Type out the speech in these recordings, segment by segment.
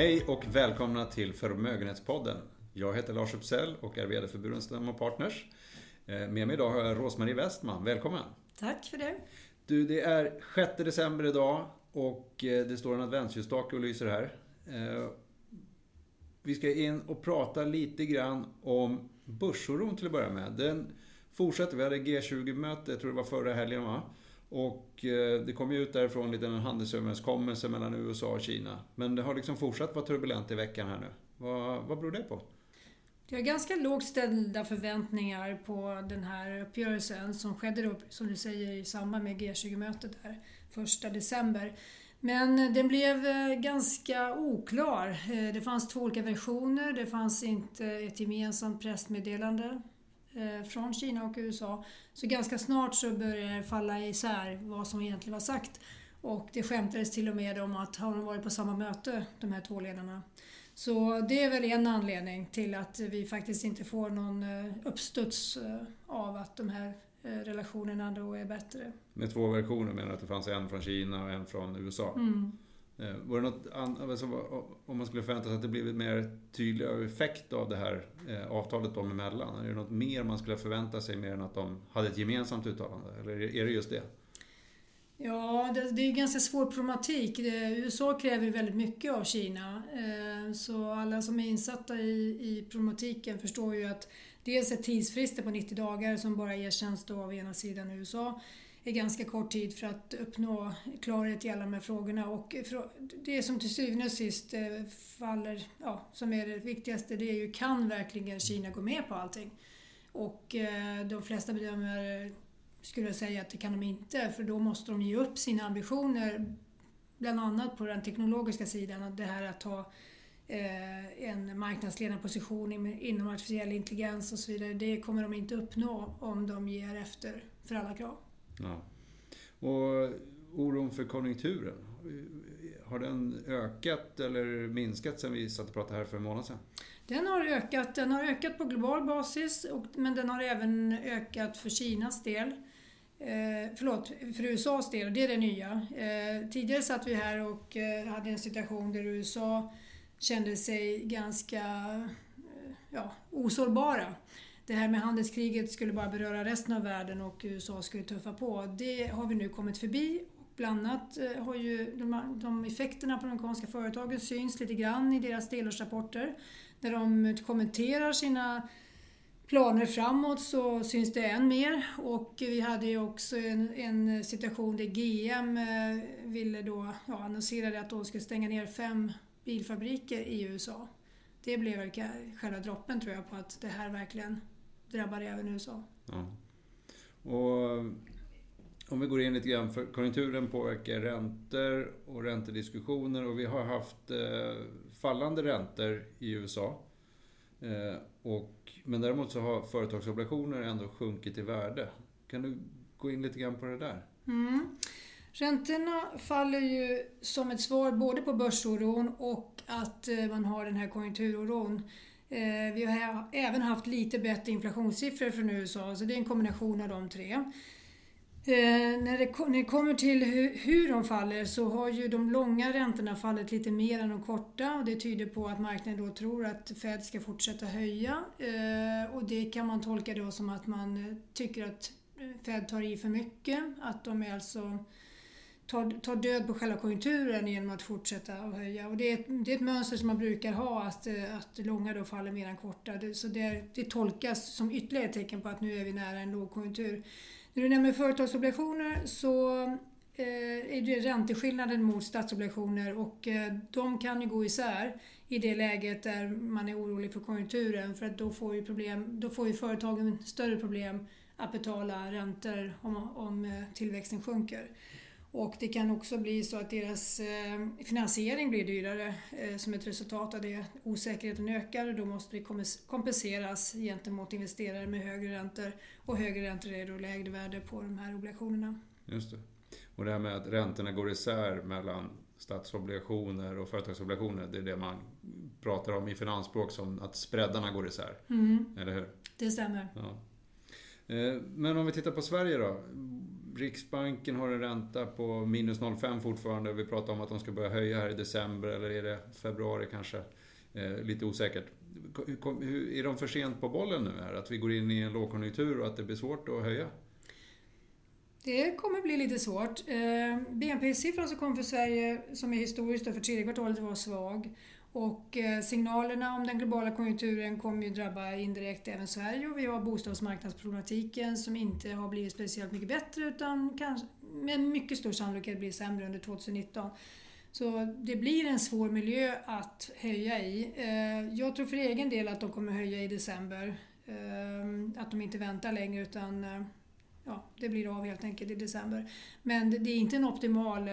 Hej och välkomna till Förmögenhetspodden. Jag heter Lars Uppsell och är VD för Burenstam Partners. Eh, med mig idag har jag Rosmarie Westman. Välkommen! Tack för det. Du, det är 6 december idag och eh, det står en adventsljusstake och lyser här. Eh, vi ska in och prata lite grann om börsoron till att börja med. Den fortsätter. Vi hade G20-möte, jag tror det var förra helgen va? Och eh, det kom ju ut därifrån en liten handelsöverenskommelse mellan USA och Kina. Men det har liksom fortsatt vara turbulent i veckan här nu. Vad, vad beror det på? Det är ganska lågt ställda förväntningar på den här uppgörelsen som skedde då, som du säger, i samband med G20-mötet där, första december. Men den blev eh, ganska oklar. Eh, det fanns två olika versioner. Det fanns inte ett gemensamt pressmeddelande från Kina och USA. Så ganska snart så började det falla isär vad som egentligen var sagt. Och det skämtades till och med om att har de varit på samma möte, de här två ledarna. Så det är väl en anledning till att vi faktiskt inte får någon eh, uppstuds eh, av att de här relationerna då är bättre. Med två versioner menar du att det fanns en från Kina och en från USA? Mm. Eh, var det något alltså, om man skulle förvänta sig att det blivit mer tydlig effekt av det här eh, avtalet dem emellan? Är det något mer man skulle förvänta sig mer än att de hade ett gemensamt uttalande? Eller är det just det? Ja, det, det är ganska svår problematik. Det, USA kräver väldigt mycket av Kina. Eh, så alla som är insatta i, i problematiken förstår ju att dels är tidsfrister på 90 dagar som bara erkänns då av ena sidan USA är ganska kort tid för att uppnå klarhet i alla de här frågorna. Och det som till syvende och sist eh, faller, ja, som är det viktigaste, det är ju kan verkligen Kina gå med på allting? Och eh, de flesta bedömare skulle säga att det kan de inte, för då måste de ge upp sina ambitioner, bland annat på den teknologiska sidan, det här att ta eh, en marknadsledande position inom artificiell intelligens och så vidare. Det kommer de inte uppnå om de ger efter för alla krav. Ja. Och oron för konjunkturen, har den ökat eller minskat sen vi satt och pratade här för en månad sedan? Den har ökat, den har ökat på global basis men den har även ökat för Kinas del. Eh, förlåt, för USAs del, det är det nya. Eh, tidigare satt vi här och eh, hade en situation där USA kände sig ganska eh, ja, osårbara det här med handelskriget skulle bara beröra resten av världen och USA skulle tuffa på. Det har vi nu kommit förbi. Bland annat eh, har ju de, de effekterna på de amerikanska företagen syns lite grann i deras delårsrapporter. När de kommenterar sina planer framåt så syns det än mer. Och vi hade ju också en, en situation där GM eh, ville då, ja, annonserade att de skulle stänga ner fem bilfabriker i USA. Det blev väl själva droppen tror jag på att det här verkligen drabbar även USA. Ja. Och om vi går in lite grann, för konjunkturen påverkar räntor och räntediskussioner och vi har haft eh, fallande räntor i USA. Eh, och, men däremot så har företagsobligationer ändå sjunkit i värde. Kan du gå in lite grann på det där? Mm. Räntorna faller ju som ett svar både på börsoron och att eh, man har den här konjunkturoron. Eh, vi har även haft lite bättre inflationssiffror från USA, så det är en kombination av de tre. Eh, när det, när det kommer till hur, hur de faller så har ju de långa räntorna fallit lite mer än de korta och det tyder på att marknaden då tror att Fed ska fortsätta höja. Eh, och det kan man tolka då som att man tycker att Fed tar i för mycket, att de är alltså tar, tar död på själva konjunkturen genom att fortsätta att höja. Och det, är ett, det är ett mönster som man brukar ha, att, eh, att långa då faller mer än korta. Det, så det, det tolkas som ytterligare ett tecken på att nu är vi nära en lågkonjunktur. När du nämner företagsobligationer så eh, är det ränteskillnaden mot statsobligationer och eh, de kan ju gå isär i det läget där man är orolig för konjunkturen för att då får ju, problem, då får ju företagen större problem att betala räntor om, om eh, tillväxten sjunker. Och det kan också bli så att deras eh, finansiering blir dyrare eh, som ett resultat av det. Osäkerheten ökar och då måste det kompenseras gentemot investerare med högre räntor. Och högre räntor är då lägre värde på de här obligationerna. Just det. Och det här med att räntorna går isär mellan statsobligationer och företagsobligationer, det är det man pratar om i finansspråk som att spreadarna går isär. Mm. Eller hur? Det stämmer. Ja. Eh, men om vi tittar på Sverige då. Riksbanken har en ränta på minus 0,5 fortfarande. Vi pratar om att de ska börja höja här i december eller är det februari kanske. Eh, lite osäkert. Är de för sent på bollen nu här? Att vi går in i en lågkonjunktur och att det blir svårt att höja? Det kommer bli lite svårt. Eh, BNP-siffran som kom för Sverige, som är historiskt för tredje kvartalet, var svag. Och eh, signalerna om den globala konjunkturen kommer ju drabba indirekt även Sverige och vi har bostadsmarknadsproblematiken som inte har blivit speciellt mycket bättre utan kanske med mycket stor sannolikhet blir sämre under 2019. Så det blir en svår miljö att höja i. Eh, jag tror för egen del att de kommer höja i december. Eh, att de inte väntar längre utan ja, det blir av helt enkelt i december. Men det är inte en optimal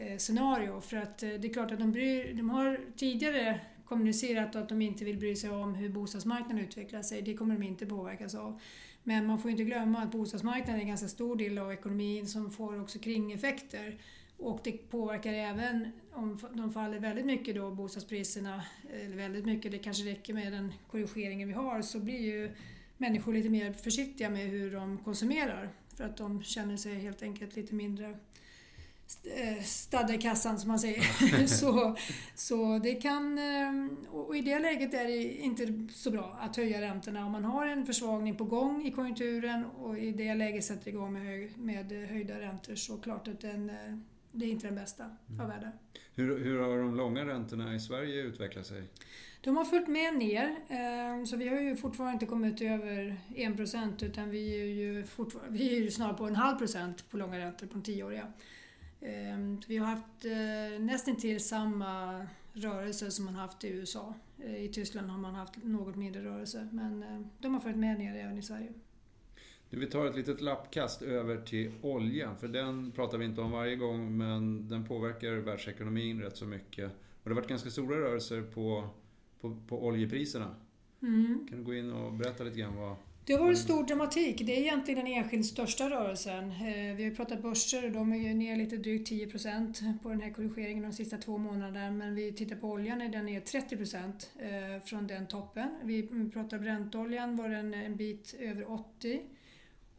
Eh, scenario för att eh, det är klart att de, bryr, de har tidigare kommunicerat att de inte vill bry sig om hur bostadsmarknaden utvecklar sig. Det kommer de inte påverkas av. Men man får inte glömma att bostadsmarknaden är en ganska stor del av ekonomin som får också kringeffekter. Och det påverkar även, om de faller väldigt mycket då, bostadspriserna, eller väldigt mycket, det kanske räcker med den korrigeringen vi har, så blir ju människor lite mer försiktiga med hur de konsumerar. För att de känner sig helt enkelt lite mindre stadda i kassan som man säger. så, så det kan, eh, och i det läget är det inte så bra att höja räntorna. Om man har en försvagning på gång i konjunkturen och i det läget sätter igång med, höj, med höjda räntor så klart att den, eh, det är inte den bästa mm. av världar. Hur, hur har de långa räntorna i Sverige utvecklat sig? De har följt med ner, eh, så vi har ju fortfarande inte kommit över 1% utan vi är ju, vi är ju snarare på en halv procent på långa räntor på de tioåriga. Eh, vi har haft eh, nästan till samma rörelse som man haft i USA. I Tyskland har man haft något mindre rörelse men de har följt med ner även i Sverige. vi tar ett litet lappkast över till oljan, för den pratar vi inte om varje gång men den påverkar världsekonomin rätt så mycket. Och det har varit ganska stora rörelser på på, på oljepriserna. Mm. Kan du gå in och berätta lite grann vad... Det har varit stor dramatik. Det är egentligen den enskilt största rörelsen. Eh, vi har pratat börser och de är ju ner lite drygt 10% på den här korrigeringen de sista två månaderna. Men vi tittar på oljan är den ner 30 eh, från den toppen. Vi pratar Brentoljan var den en bit över 80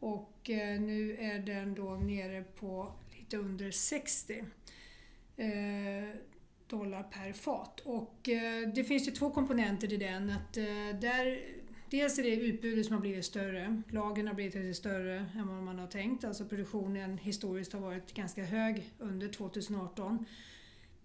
och eh, nu är den då nere på lite under 60 dollar per fat. Och det finns ju två komponenter i den. Att, där, dels är det utbudet som har blivit större. Lagen har blivit lite större än vad man har tänkt. Alltså produktionen historiskt har varit ganska hög under 2018.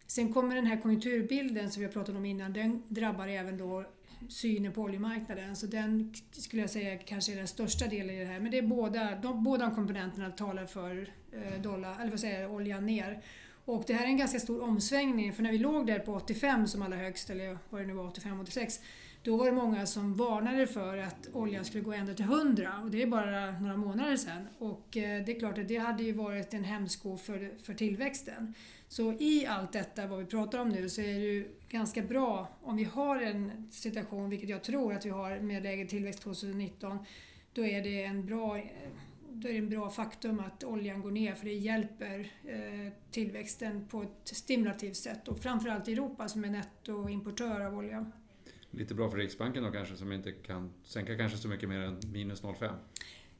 Sen kommer den här konjunkturbilden som vi har pratat om innan, den drabbar även då synen på oljemarknaden. Så den skulle jag säga kanske är den största delen i det här. Men det är båda, de, båda komponenterna talar för eh, dollar, eller vad säger oljan ner. Och det här är en ganska stor omsvängning för när vi låg där på 85 som allra högst, eller vad det nu var, 85-86, då var det många som varnade för att oljan skulle gå ända till 100 och det är bara några månader sedan. Och eh, det är klart att det hade ju varit en hämsko för, för tillväxten. Så i allt detta, vad vi pratar om nu, så är det ju ganska bra om vi har en situation, vilket jag tror att vi har med lägre tillväxt 2019, då är det en bra eh, då är det en bra faktum att oljan går ner för det hjälper eh, tillväxten på ett stimulativt sätt och framförallt Europa som är nettoimportör av olja. Lite bra för Riksbanken då kanske som inte kan sänka kanske så mycket mer än minus 0,5?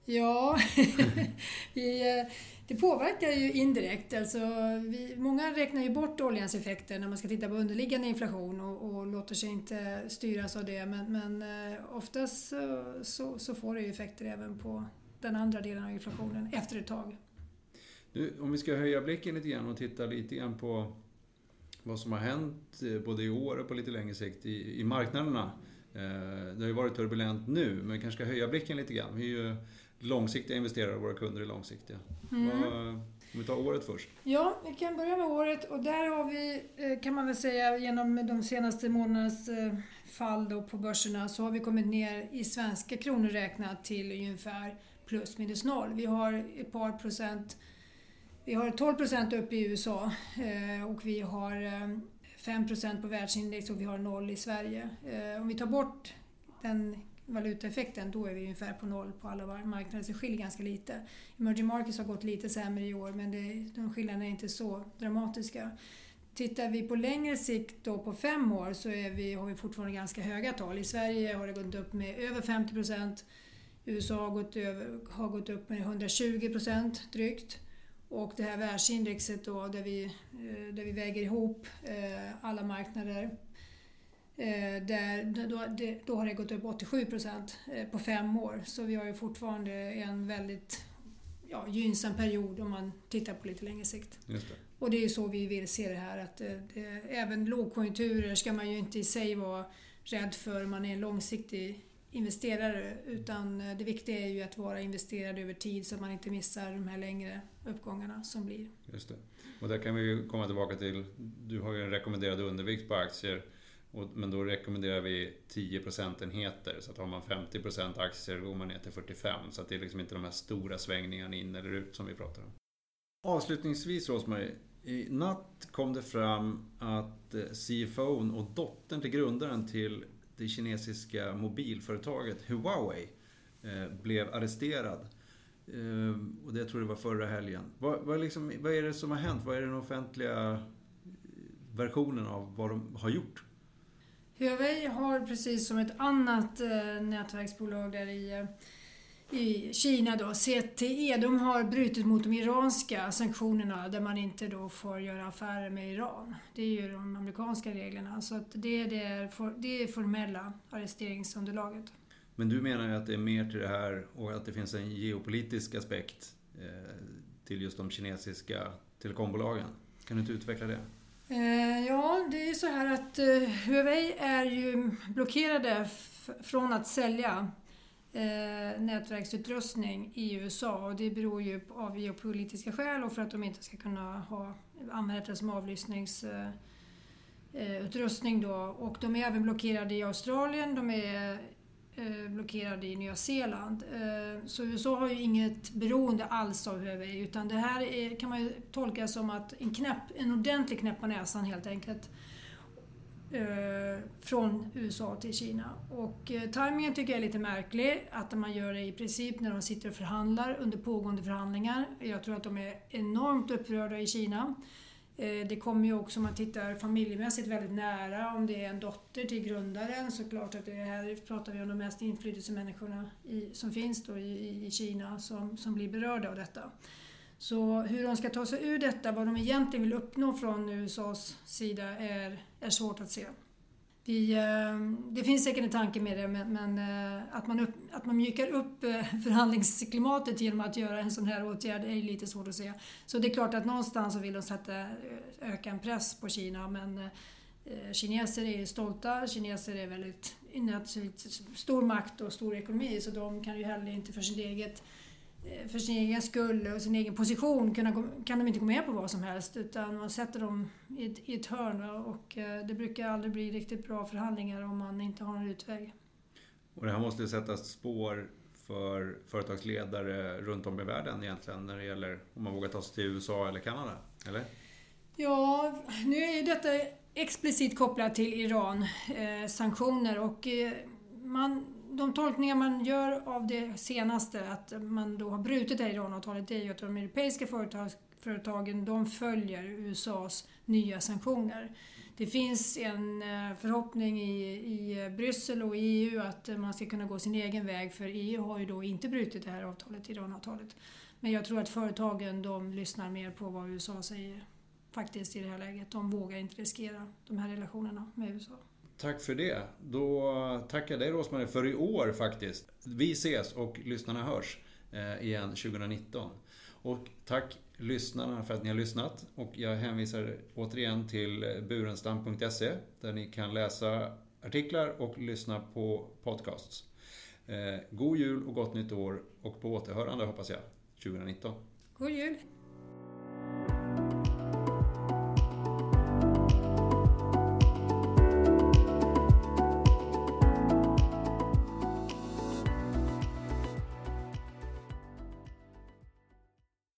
Ja, vi, eh, det påverkar ju indirekt. Alltså, vi, många räknar ju bort oljans effekter när man ska titta på underliggande inflation och, och låter sig inte styras av det. Men, men eh, oftast så, så, så får det ju effekter även på den andra delen av inflationen efter ett tag. Nu, om vi ska höja blicken lite grann och titta lite grann på vad som har hänt eh, både i år och på lite längre sikt i, i marknaderna. Eh, det har ju varit turbulent nu, men vi kanske ska höja blicken lite grann. Vi är ju långsiktiga investerare och våra kunder är långsiktiga. Mm. Vad, om vi tar året först. Ja, vi kan börja med året och där har vi, eh, kan man väl säga, genom de senaste månadernas fall på börserna så har vi kommit ner i svenska kronor räknat till ungefär plus minus noll. Vi har ett par procent, vi har 12 procent uppe i USA eh, och vi har eh, 5 procent på världsindex och vi har noll i Sverige. Eh, om vi tar bort den valutaeffekten då är vi ungefär på noll på alla marknader, så det skiljer ganska lite. Emerging markets har gått lite sämre i år men det, de skillnaderna är inte så dramatiska. Tittar vi på längre sikt då på fem år så är vi, har vi fortfarande ganska höga tal. I Sverige har det gått upp med över 50 procent USA har gått, över, har gått upp med 120 procent drygt. Och det här världsindexet då, där vi, eh, där vi väger ihop eh, alla marknader, eh, där, då, då har det gått upp 87 procent på fem år. Så vi har ju fortfarande en väldigt ja, gynnsam period om man tittar på lite längre sikt. Det. Och det är så vi vill se det här. Att det, även lågkonjunkturer ska man ju inte i sig vara rädd för man är en långsiktig investerare. Utan det viktiga är ju att vara investerad över tid så att man inte missar de här längre uppgångarna som blir. Just det. Och där kan vi ju komma tillbaka till, du har ju en rekommenderad undervikt på aktier. men då rekommenderar vi 10 procentenheter. Så att har man 50 procent aktier går man ner till 45. Så att det är liksom inte de här stora svängningarna in eller ut som vi pratar om. Avslutningsvis Rosmarie, i natt kom det fram att eh, CFO och dottern till grundaren till det kinesiska mobilföretaget Huawei eh, blev arresterad. Eh, och det tror jag var förra helgen. Vad, vad, liksom, vad är det som har hänt? Vad är den offentliga eh, versionen av vad de har gjort? Huawei har precis som ett annat eh, nätverksbolag där i eh, i Kina då, CTE, de har brutit mot de iranska sanktionerna där man inte då får göra affärer med Iran. Det är ju de amerikanska reglerna. Så att det, är det, det är formella arresteringsunderlaget. Men du menar ju att det är mer till det här och att det finns en geopolitisk aspekt eh, till just de kinesiska telekombolagen. Kan du inte utveckla det? Eh, ja, det är så här att eh, Huawei är ju blockerade från att sälja eh, nätverksutrustning i USA och det beror ju på, av geopolitiska skäl och för att de inte ska kunna ha, använda det som avlyssningsutrustning eh, eh då. Och de är även blockerade i Australien, de är eh, blockerade i Nya Zeeland. Eh, så USA har ju inget beroende alls av Huawei utan det här är, kan man ju tolka som att en, knäpp, en ordentlig knäpp på näsan helt enkelt Eh, från USA till Kina. Och eh, tajmingen tycker jag är lite märklig, att man gör det i princip när de sitter och förhandlar under pågående förhandlingar. Jag tror att de är enormt upprörda i Kina. Eh, det kommer ju också, om man tittar familjemässigt, väldigt nära. Om det är en dotter till grundaren så klart att det här pratar vi om de mest inflytelsemänniskorna i, som finns då i, i Kina som, som blir berörda av detta. Så hur de ska ta sig ur detta, vad de egentligen vill uppnå från USAs sida är, är svårt att se. Vi, eh, det finns säkert en tanke med det, men, men eh, att, man upp, att man mjukar upp eh, förhandlingsklimatet genom att göra en sån här åtgärd är lite svårt att se. Så det är klart att någonstans så vill de sätta, öka en press på Kina, men kineser är stolta, kineser är väldigt, stor makt och stor ekonomi, så de kan ju heller inte för sitt eget för sin egen skull och sin egen position kunna, kan de inte gå med på vad som helst utan man sätter dem i ett, i ett hörn och eh, det brukar aldrig bli riktigt bra förhandlingar om man inte har en utväg. Och det här måste sätta spår för företagsledare runt om i världen egentligen när det gäller om man vågar ta sig till USA eller Kanada, eller? Ja, nu är ju detta explicit kopplat till Iran, eh, sanktioner och eh, man de tolkningar man gör av det senaste, att man då har brutit det här Iranavtalet, det är ju att de europeiska företag, företagen de följer USAs nya sanktioner. Det finns en eh, förhoppning i, i Bryssel och i EU att man ska kunna gå sin egen väg för EU har ju då inte brutit det här avtalet, Iranavtalet. Men jag tror att företagen de lyssnar mer på vad USA säger faktiskt i det här läget. De vågar inte riskera de här relationerna med USA. Tack för det. Då tackar jag dig Rosmarie för i år faktiskt. Vi ses och lyssnarna hörs eh, igen 2019. Och tack lyssnarna för att ni har lyssnat. Och jag hänvisar återigen till burenstam.se där ni kan läsa artiklar och lyssna på podcasts. Eh, god jul och gott nytt år och på återhörande hoppas jag 2019. God jul!